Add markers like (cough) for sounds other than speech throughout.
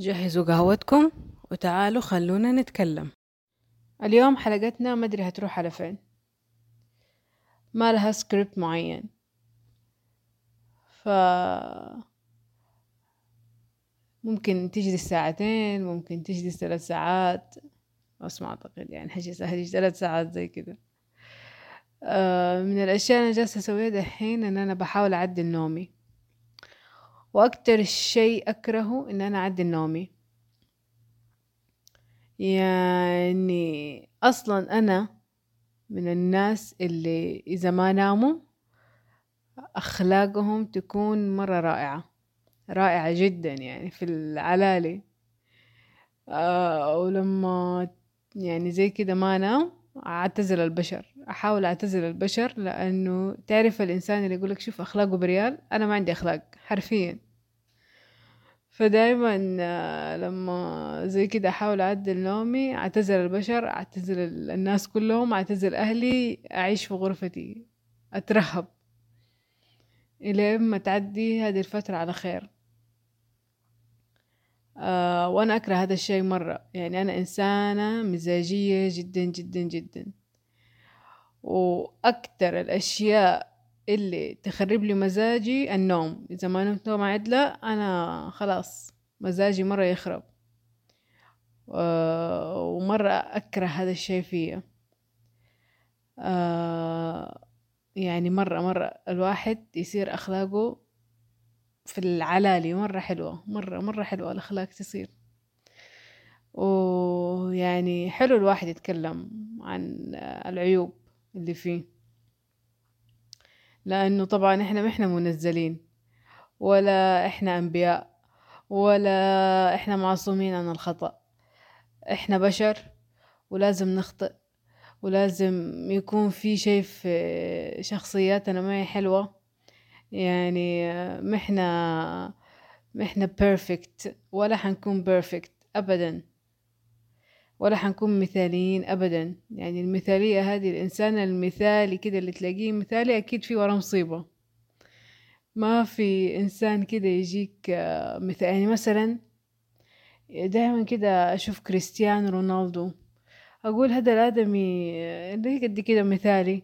جهزوا قهوتكم وتعالوا خلونا نتكلم. اليوم حلقتنا ما أدري هتروح على فين. ما لها سكريبت معين. ف ممكن تجلس ساعتين ممكن تجلس ثلاث ساعات. بس ما أعتقد يعني حجلس ثلاث ساعات زي كده آه، من الأشياء اللي أنا جالسة أسويها دحين إن أنا بحاول أعدل نومي. وأكتر شيء أكرهه إن أنا اعدل نومي. يعني أصلا أنا من الناس اللي إذا ما ناموا أخلاقهم تكون مرة رائعة رائعة جدا يعني في العلالي. آه ولما يعني زي كده ما انام أعتزل البشر أحاول أعتزل البشر لأنه تعرف الإنسان اللي يقولك شوف أخلاقه بريال أنا ما عندي أخلاق حرفيا. فدايما لما زي كده أحاول أعدل نومي أعتزل البشر أعتزل الناس كلهم أعتزل أهلي أعيش في غرفتي أترهب. إلى ما تعدي هذه الفترة على خير. آه وأنا أكره هذا الشيء مرة. يعني أنا إنسانة مزاجية جدا جدا جدا. وأكتر الأشياء اللي تخرب لي مزاجي النوم. إذا ما نمت نوم عدلة أنا خلاص مزاجي مرة يخرب. آه ومرة أكره هذا الشيء فيا. آه يعني مرة مرة الواحد يصير أخلاقه في العلالي مرة حلوة مرة مرة حلوة الأخلاق تصير. ويعني حلو الواحد يتكلم عن العيوب اللي فيه. لأنه طبعا إحنا ما إحنا منزلين ولا إحنا أنبياء ولا إحنا معصومين عن الخطأ. إحنا بشر ولازم نخطئ ولازم يكون في شي في شخصياتنا ما هي حلوة. يعني محنا محنا perfect ولا حنكون perfect أبدا. ولا حنكون مثاليين أبدا. يعني المثالية هذه الإنسان المثالي كده اللي تلاقيه مثالي أكيد في ورا مصيبة. ما في إنسان كده يجيك مثال يعني مثلا دائما كده أشوف كريستيانو رونالدو أقول هذا الآدمي ليه قد كده مثالي.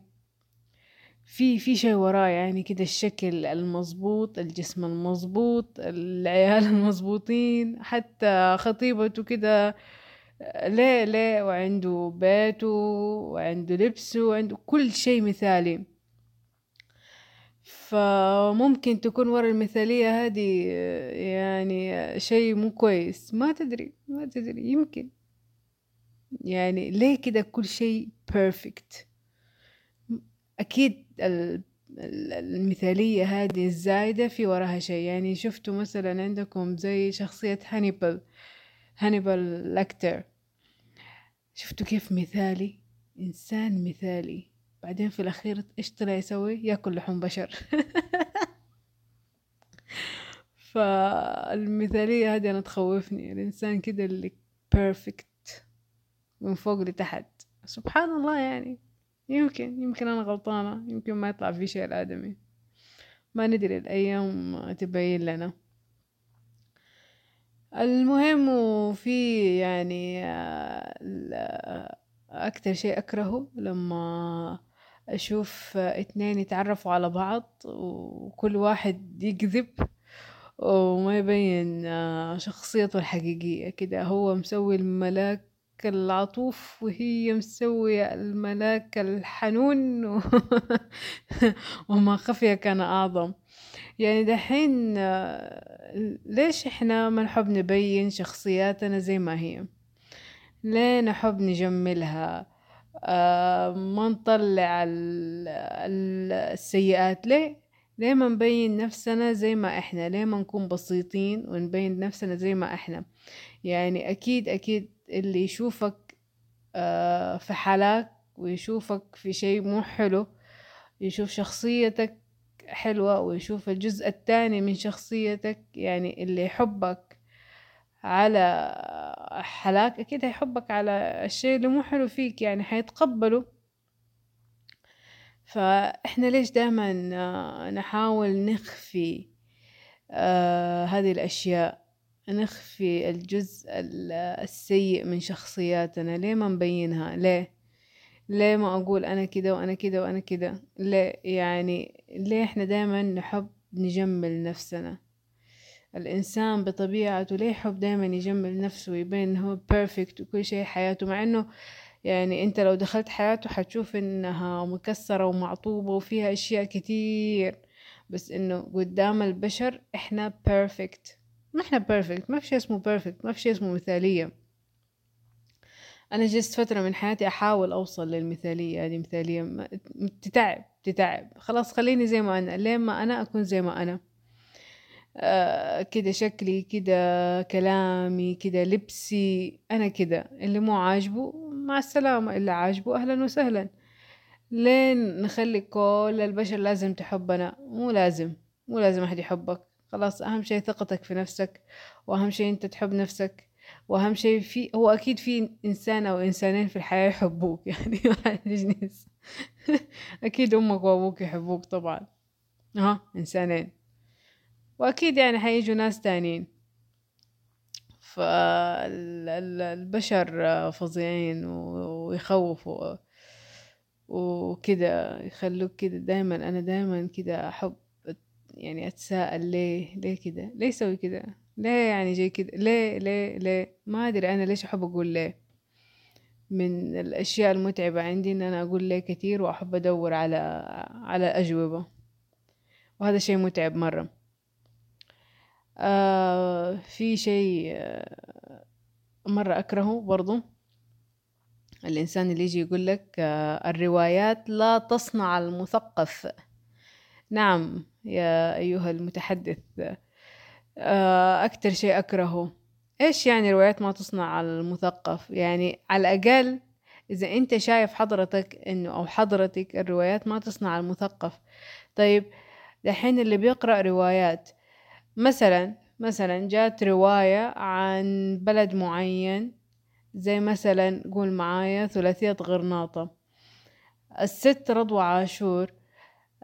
في في شي وراه يعني كده الشكل المظبوط الجسم المظبوط العيال (laughs) المظبوطين حتى خطيبته كده ليه ليه وعنده بيته وعنده لبسه وعنده كل شيء مثالي. فممكن تكون ورا المثالية هذه يعني شيء مو كويس. ما تدري ما تدري يمكن. يعني ليه كده كل شيء perfect أكيد المثالية هذه الزايدة في وراها شيء. يعني شفتوا مثلا عندكم زي شخصية هانيبال هانيبال ليكتر شفتوا كيف مثالي؟ إنسان مثالي. بعدين في الأخير إيش طلع يسوي؟ يأكل لحوم بشر. (laughs) فالمثالية هذه أنا تخوفني. الإنسان كده اللي perfect من فوق لتحت. سبحان الله يعني. يمكن يمكن أنا غلطانة يمكن ما يطلع في شيء الآدمي. ما ندري الأيام تبين لنا. المهم وفي يعني أكتر شيء أكرهه لما أشوف اتنين يتعرفوا على بعض وكل واحد يكذب وما يبين شخصيته الحقيقية. كده هو مسوي الملاك العطوف وهي مسوية الملاك الحنون و... (laughs) وما خفي كان أعظم. يعني دحين ليش إحنا ما نحب نبين شخصياتنا زي ما هي؟ ليه نحب نجملها؟ ما نطلع السيئات؟ ليه؟ ليه ما نبين نفسنا زي ما إحنا؟ ليه ما نكون بسيطين ونبين نفسنا زي ما إحنا؟ يعني أكيد أكيد اللي يشوفك في حلاك ويشوفك في شيء مو حلو يشوف شخصيتك حلوة ويشوف الجزء الثاني من شخصيتك يعني اللي يحبك على حلاك أكيد هيحبك على الشيء اللي مو حلو فيك يعني حيتقبله. فإحنا ليش دايما نحاول نخفي هذه الأشياء؟ نخفي الجزء السيء من شخصياتنا. ليه ما نبينها؟ ليه؟ ليه ما أقول أنا كده وأنا كده وأنا كده؟ ليه؟ يعني ليه إحنا دايما نحب نجمل نفسنا؟ الإنسان بطبيعته ليه يحب دايما يجمل نفسه ويبين هو perfect وكل شيء حياته؟ مع إنه يعني أنت لو دخلت حياته حتشوف إنها مكسرة ومعطوبة وفيها أشياء كتير بس إنه قدام البشر إحنا perfect ما إحنا perfect ما في شيء اسمه perfect ما في شيء اسمه مثالية. أنا جلست فترة من حياتي أحاول أوصل للمثالية هذه مثالية تتعب تتعب. خلاص خليني زي ما أنا لين ما أنا أكون زي ما أنا. آه كده شكلي كده كلامي كده لبسي أنا كده. اللي مو عاجبه مع السلامة. اللي عاجبه أهلا وسهلا. لين نخلي كل البشر لازم تحبنا. مو لازم مو لازم أحد يحبك. خلاص أهم شي ثقتك في نفسك وأهم شي أنت تحب نفسك وأهم شيء في هو أكيد في إنسان أو إنسانين في الحياة يحبوك (laughs) يعني جنس أكيد أمك وأبوك يحبوك طبعا. ها إنسانين. وأكيد يعني حيجوا ناس تانيين. فالبشر فظيعين ويخوفوا وكده يخلوك كده دايما أنا دايما كده أحب. يعني أتساءل ليه ليه كده؟ ليه يسوي كده؟ ليه يعني جاي كده؟ ليه ليه ليه؟ ما أدري أنا ليش أحب أقول ليه. من الأشياء المتعبة عندي إن أنا أقول ليه كتير وأحب أدور على على أجوبة. وهذا شيء متعب مرة. آه في شيء آه مرة أكرهه برضو. الإنسان اللي يجي يقول لك آه الروايات لا تصنع المثقف. نعم يا أيها المتحدث. آه، أكتر شيء أكرهه. إيش يعني روايات ما تصنع المثقف؟ يعني على الأقل إذا أنت شايف حضرتك إنه أو حضرتك الروايات ما تصنع المثقف. طيب دحين اللي بيقرأ روايات مثلا مثلا جات رواية عن بلد معين زي مثلا قول معايا ثلاثية غرناطة. الست رضوى عاشور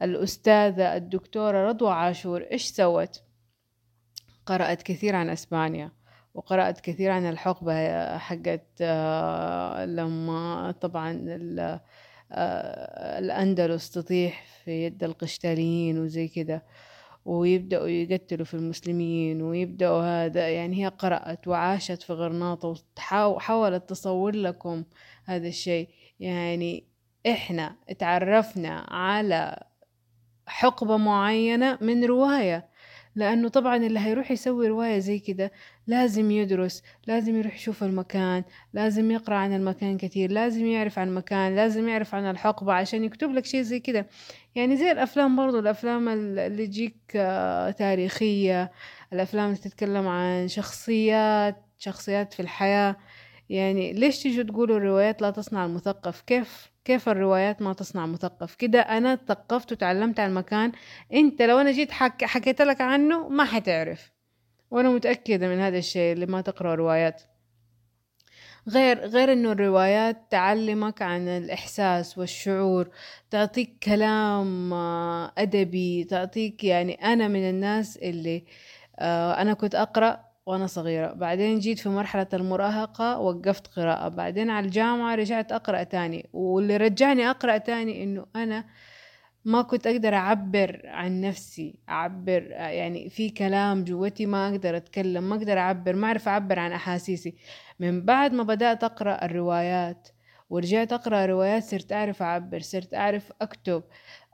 الأستاذة الدكتورة رضوى عاشور إيش سوت؟ قرأت كثير عن أسبانيا وقرأت كثير عن الحقبة حقت آه، لما طبعا آه، الأندلس تطيح في يد القشتاليين وزي كده ويبدأوا يقتلوا في المسلمين ويبدأوا هذا يعني هي قرأت وعاشت في غرناطة وحاولت تصور لكم هذا الشيء يعني إحنا تعرفنا على حقبة معينة من رواية. لأنه طبعا اللي هيروح يسوي رواية زي كده لازم يدرس لازم يروح يشوف المكان لازم يقرأ عن المكان كثير لازم يعرف عن المكان لازم يعرف عن الحقبة عشان يكتب لك شيء زي كده. يعني زي الأفلام برضو الأفلام اللي تجيك آه، تاريخية الأفلام اللي تتكلم عن شخصيات شخصيات في الحياة. يعني ليش تيجوا تقولوا الروايات لا تصنع المثقف؟ كيف كيف الروايات ما تصنع مثقف؟ كده أنا ثقفت وتعلمت عن مكان أنت لو أنا جيت حك... حكيت لك عنه ما حتعرف. وأنا متأكدة من هذا الشيء اللي ما تقرأ روايات. غير غير إنه الروايات تعلمك عن الإحساس والشعور تعطيك كلام آه، أدبي تعطيك يعني أنا من الناس اللي آه، أنا كنت أقرأ وأنا صغيرة. بعدين جيت في مرحلة المراهقة وقفت قراءة. بعدين على الجامعة رجعت أقرأ تاني. واللي رجعني أقرأ تاني إنه أنا ما كنت أقدر أعبر عن نفسي أعبر يعني في كلام جوتي ما أقدر أتكلم ما أقدر أعبر ما أعرف أعبر عن أحاسيسي. من بعد ما بدأت أقرأ الروايات ورجعت أقرأ روايات صرت أعرف أعبر صرت أعرف أكتب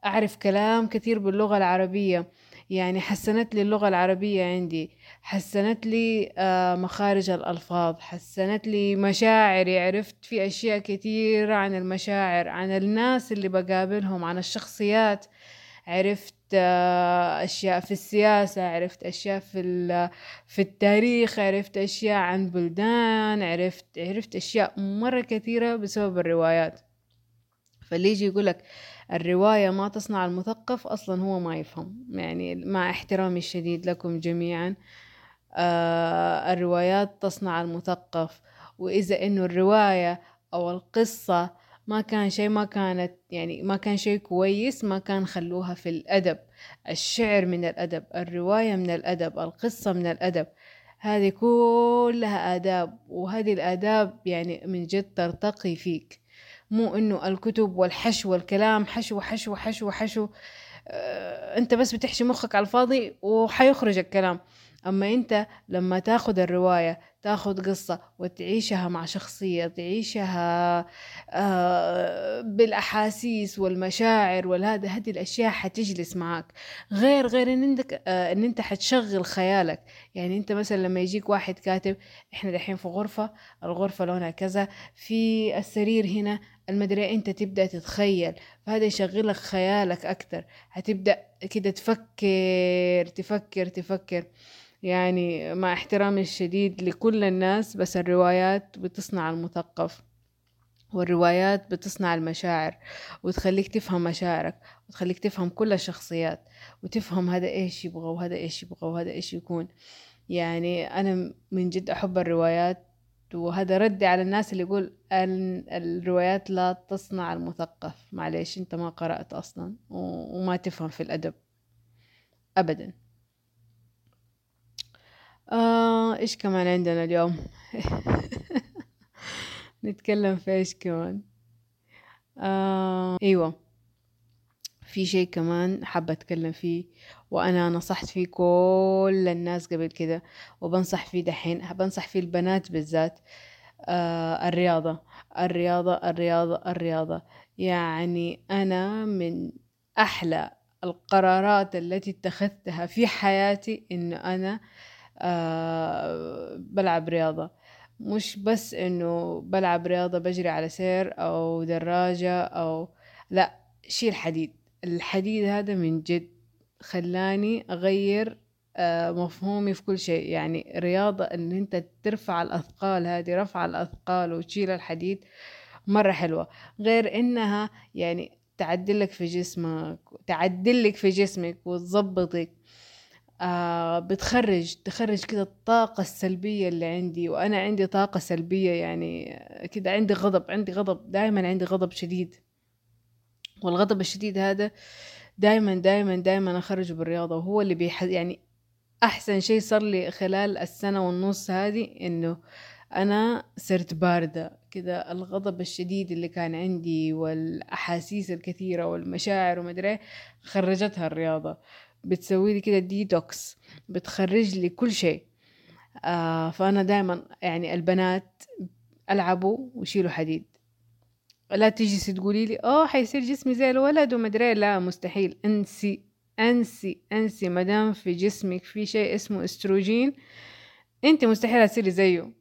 أعرف كلام كثير باللغة العربية. يعني حسنت لي اللغة العربية عندي حسنت لي آه، مخارج الألفاظ حسنت لي مشاعري عرفت في أشياء كثيرة عن المشاعر عن الناس اللي بقابلهم عن الشخصيات. عرفت آه، أشياء في السياسة عرفت أشياء في في التاريخ عرفت أشياء عن بلدان عرفت عرفت أشياء مرة كثيرة بسبب الروايات. فاللي يجي يقولك الرواية ما تصنع المثقف أصلا هو ما يفهم. يعني مع احترامي الشديد لكم جميعا آه الروايات تصنع المثقف. وإذا إنه الرواية أو القصة ما كان شيء ما كانت يعني ما كان شيء كويس ما كان خلوها في الأدب. الشعر من الأدب الرواية من الأدب القصة من الأدب. هذه كلها آداب وهذه الآداب يعني من جد ترتقي فيك. مو إنه الكتب والحشو والكلام حشو حشو حشو حشو. آه، أنت بس بتحشي مخك على الفاضي وحيخرج الكلام. أما أنت لما تاخد الرواية تاخد قصة وتعيشها مع شخصية تعيشها آه، بالأحاسيس والمشاعر والهذا هذه الأشياء حتجلس معك غير غير إن عندك آه، إن أنت حتشغل خيالك. يعني أنت مثلا لما يجيك واحد كاتب إحنا دحين في غرفة الغرفة لونها كذا في السرير هنا المدري أنت تبدأ تتخيل فهذا يشغلك خيالك أكتر. هتبدأ كده تفكر تفكر تفكر. يعني مع احترامي الشديد لكل الناس بس الروايات بتصنع المثقف والروايات بتصنع المشاعر وتخليك تفهم مشاعرك وتخليك تفهم كل الشخصيات وتفهم هذا إيش يبغى وهذا إيش يبغى وهذا إيش يكون. يعني أنا من جد أحب الروايات وهذا ردي على الناس اللي يقول الروايات لا تصنع المثقف. معليش انت ما قرأت أصلا وما تفهم في الأدب. ابدا. آه إيش كمان عندنا اليوم؟ (laughs) نتكلم في إيش كمان؟ آه أيوة. في شيء كمان حابة أتكلم فيه. وأنا نصحت فيه كل الناس قبل كده وبنصح فيه دحين بنصح فيه البنات بالذات آه الرياضة الرياضة الرياضة الرياضة. يعني أنا من أحلى القرارات التي اتخذتها في حياتي إنه أنا آه بلعب رياضة. مش بس إنه بلعب رياضة بجري على سير أو دراجة أو لا شيل حديد. الحديد هذا من جد خلاني أغير آه مفهومي في كل شيء. يعني رياضة إن أنت ترفع الأثقال هذه رفع الأثقال وتشيل الحديد مرة حلوة. غير إنها يعني تعدلك في جسمك تعدلك في جسمك وتظبطك آه بتخرج تخرج كده الطاقة السلبية اللي عندي. وأنا عندي طاقة سلبية يعني كده عندي غضب عندي غضب دايما عندي غضب شديد. والغضب الشديد هذا دايما دايما دايما أخرجه بالرياضة. وهو اللي بيح يعني أحسن شيء صار لي خلال السنة والنص هذه إنه أنا صرت باردة كده. الغضب الشديد اللي كان عندي والأحاسيس الكثيرة والمشاعر ومدري خرجتها الرياضة. بتسوي لي كده ديتوكس بتخرج لي كل شيء. آه فأنا دائما يعني البنات ألعبوا ويشيلوا حديد. لا تيجي تقولي لي آه حيصير جسمي زي الولد ومدري لا مستحيل. انسي انسي انسي مدام في جسمك في شيء اسمه استروجين أنت مستحيل تصيري زيه.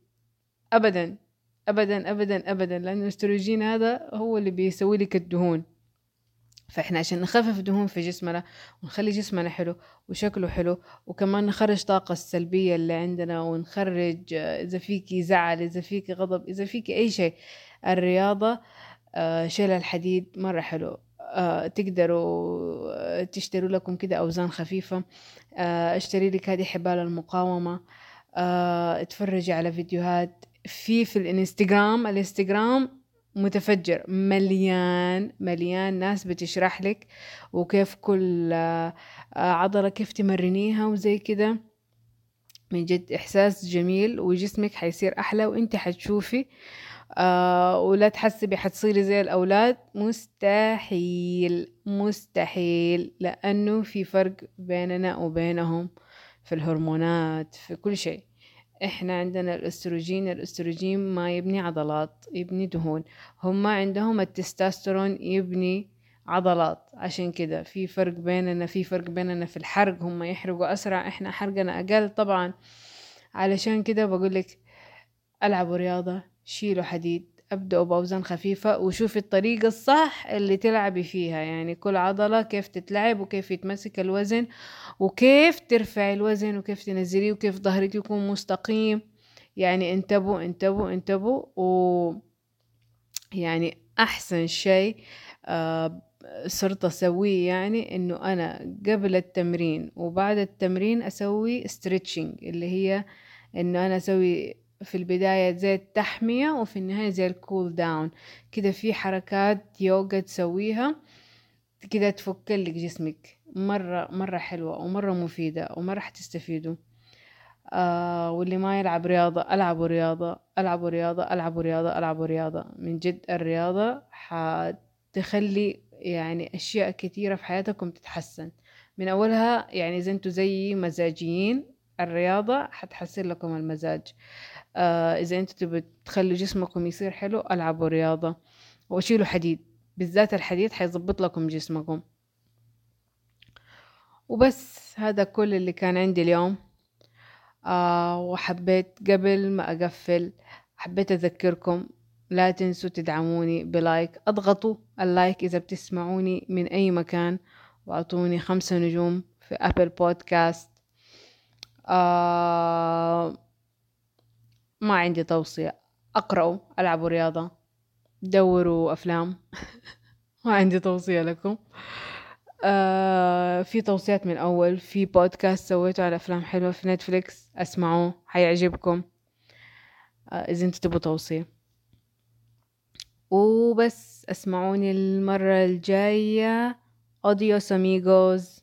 ابدا ابدا ابدا ابدا لأنه الاستروجين هذا هو اللي بيسوي لك الدهون. فإحنا عشان نخفف دهون في جسمنا ونخلي جسمنا حلو وشكله حلو وكمان نخرج طاقة السلبية اللي عندنا ونخرج آه، إذا فيكي زعل إذا فيكي غضب إذا فيكي أي شيء. الرياضة شيل الحديد مرة حلو. آه، تقدروا تشتروا لكم كده أوزان خفيفة. اشتري لك هذه حبال المقاومة. اتفرجي على فيديوهات. في في الإنستغرام. الإنستغرام متفجر. مليان مليان ناس بتشرح لك وكيف كل آه، عضلة كيف تمرنيها وزي كده. من جد إحساس جميل وجسمك حيصير أحلى وإنت حتشوفي. آه ولا تحسبي حتصيري زي الأولاد؟ مستحيل مستحيل لأنه في فرق بيننا وبينهم في الهرمونات في كل شيء. إحنا عندنا الأستروجين الأستروجين ما يبني عضلات يبني دهون. هم عندهم التستوستيرون يبني عضلات. عشان كده في فرق بيننا في فرق بيننا في الحرق. هم يحرقوا أسرع إحنا حرقنا أقل طبعا. علشان كده بقولك ألعبوا رياضة. شيلوا حديد أبدأوا بأوزان خفيفة وشوفي الطريقة الصح اللي تلعبي فيها. يعني كل عضلة كيف تتلعب وكيف يتمسك الوزن وكيف ترفعي الوزن وكيف تنزليه وكيف ظهرك يكون مستقيم. يعني انتبهوا انتبهوا انتبهوا و يعني أحسن شيء آه صرت أسويه يعني إنه أنا قبل التمرين وبعد التمرين أسوي stretching اللي هي إنه أنا أسوي في البداية زي التحمية وفي النهاية زي ال cool down كده في حركات يوغا تسويها كده تفك لك جسمك. مرة مرة حلوة ومرة مفيدة ومرة حتستفيدوا آه واللي ما يلعب رياضة ألعبوا رياضة ألعبوا رياضة ألعبوا رياضة ألعبوا رياضة. من جد الرياضة حتخلي يعني أشياء كثيرة في حياتكم تتحسن. من أولها يعني إذا أنتوا زي مزاجيين الرياضة حتحسن لكم المزاج. آه إذا أنتوا تبوا تخلوا جسمكم يصير حلو ألعبوا رياضة وشيلوا حديد. بالذات الحديد حيظبط لكم جسمكم. وبس هذا كل اللي كان عندي اليوم. آه وحبيت قبل ما أقفل حبيت أذكركم لا تنسوا تدعموني ب like. أضغطوا ال like إذا بتسمعوني من أي مكان وأعطوني خمسة نجوم في Apple Podcast آه ما عندي توصية. أقرأوا ألعبوا رياضة دوروا أفلام. (laughs) ما عندي توصية لكم. آه في توصيات من أول. في بودكاست سويته على أفلام حلوة في نتفليكس أسمعوه حيعجبكم. آه إذا أنتوا تبوا توصية. وبس أسمعوني المرة الجاية. أوديوس أميغوز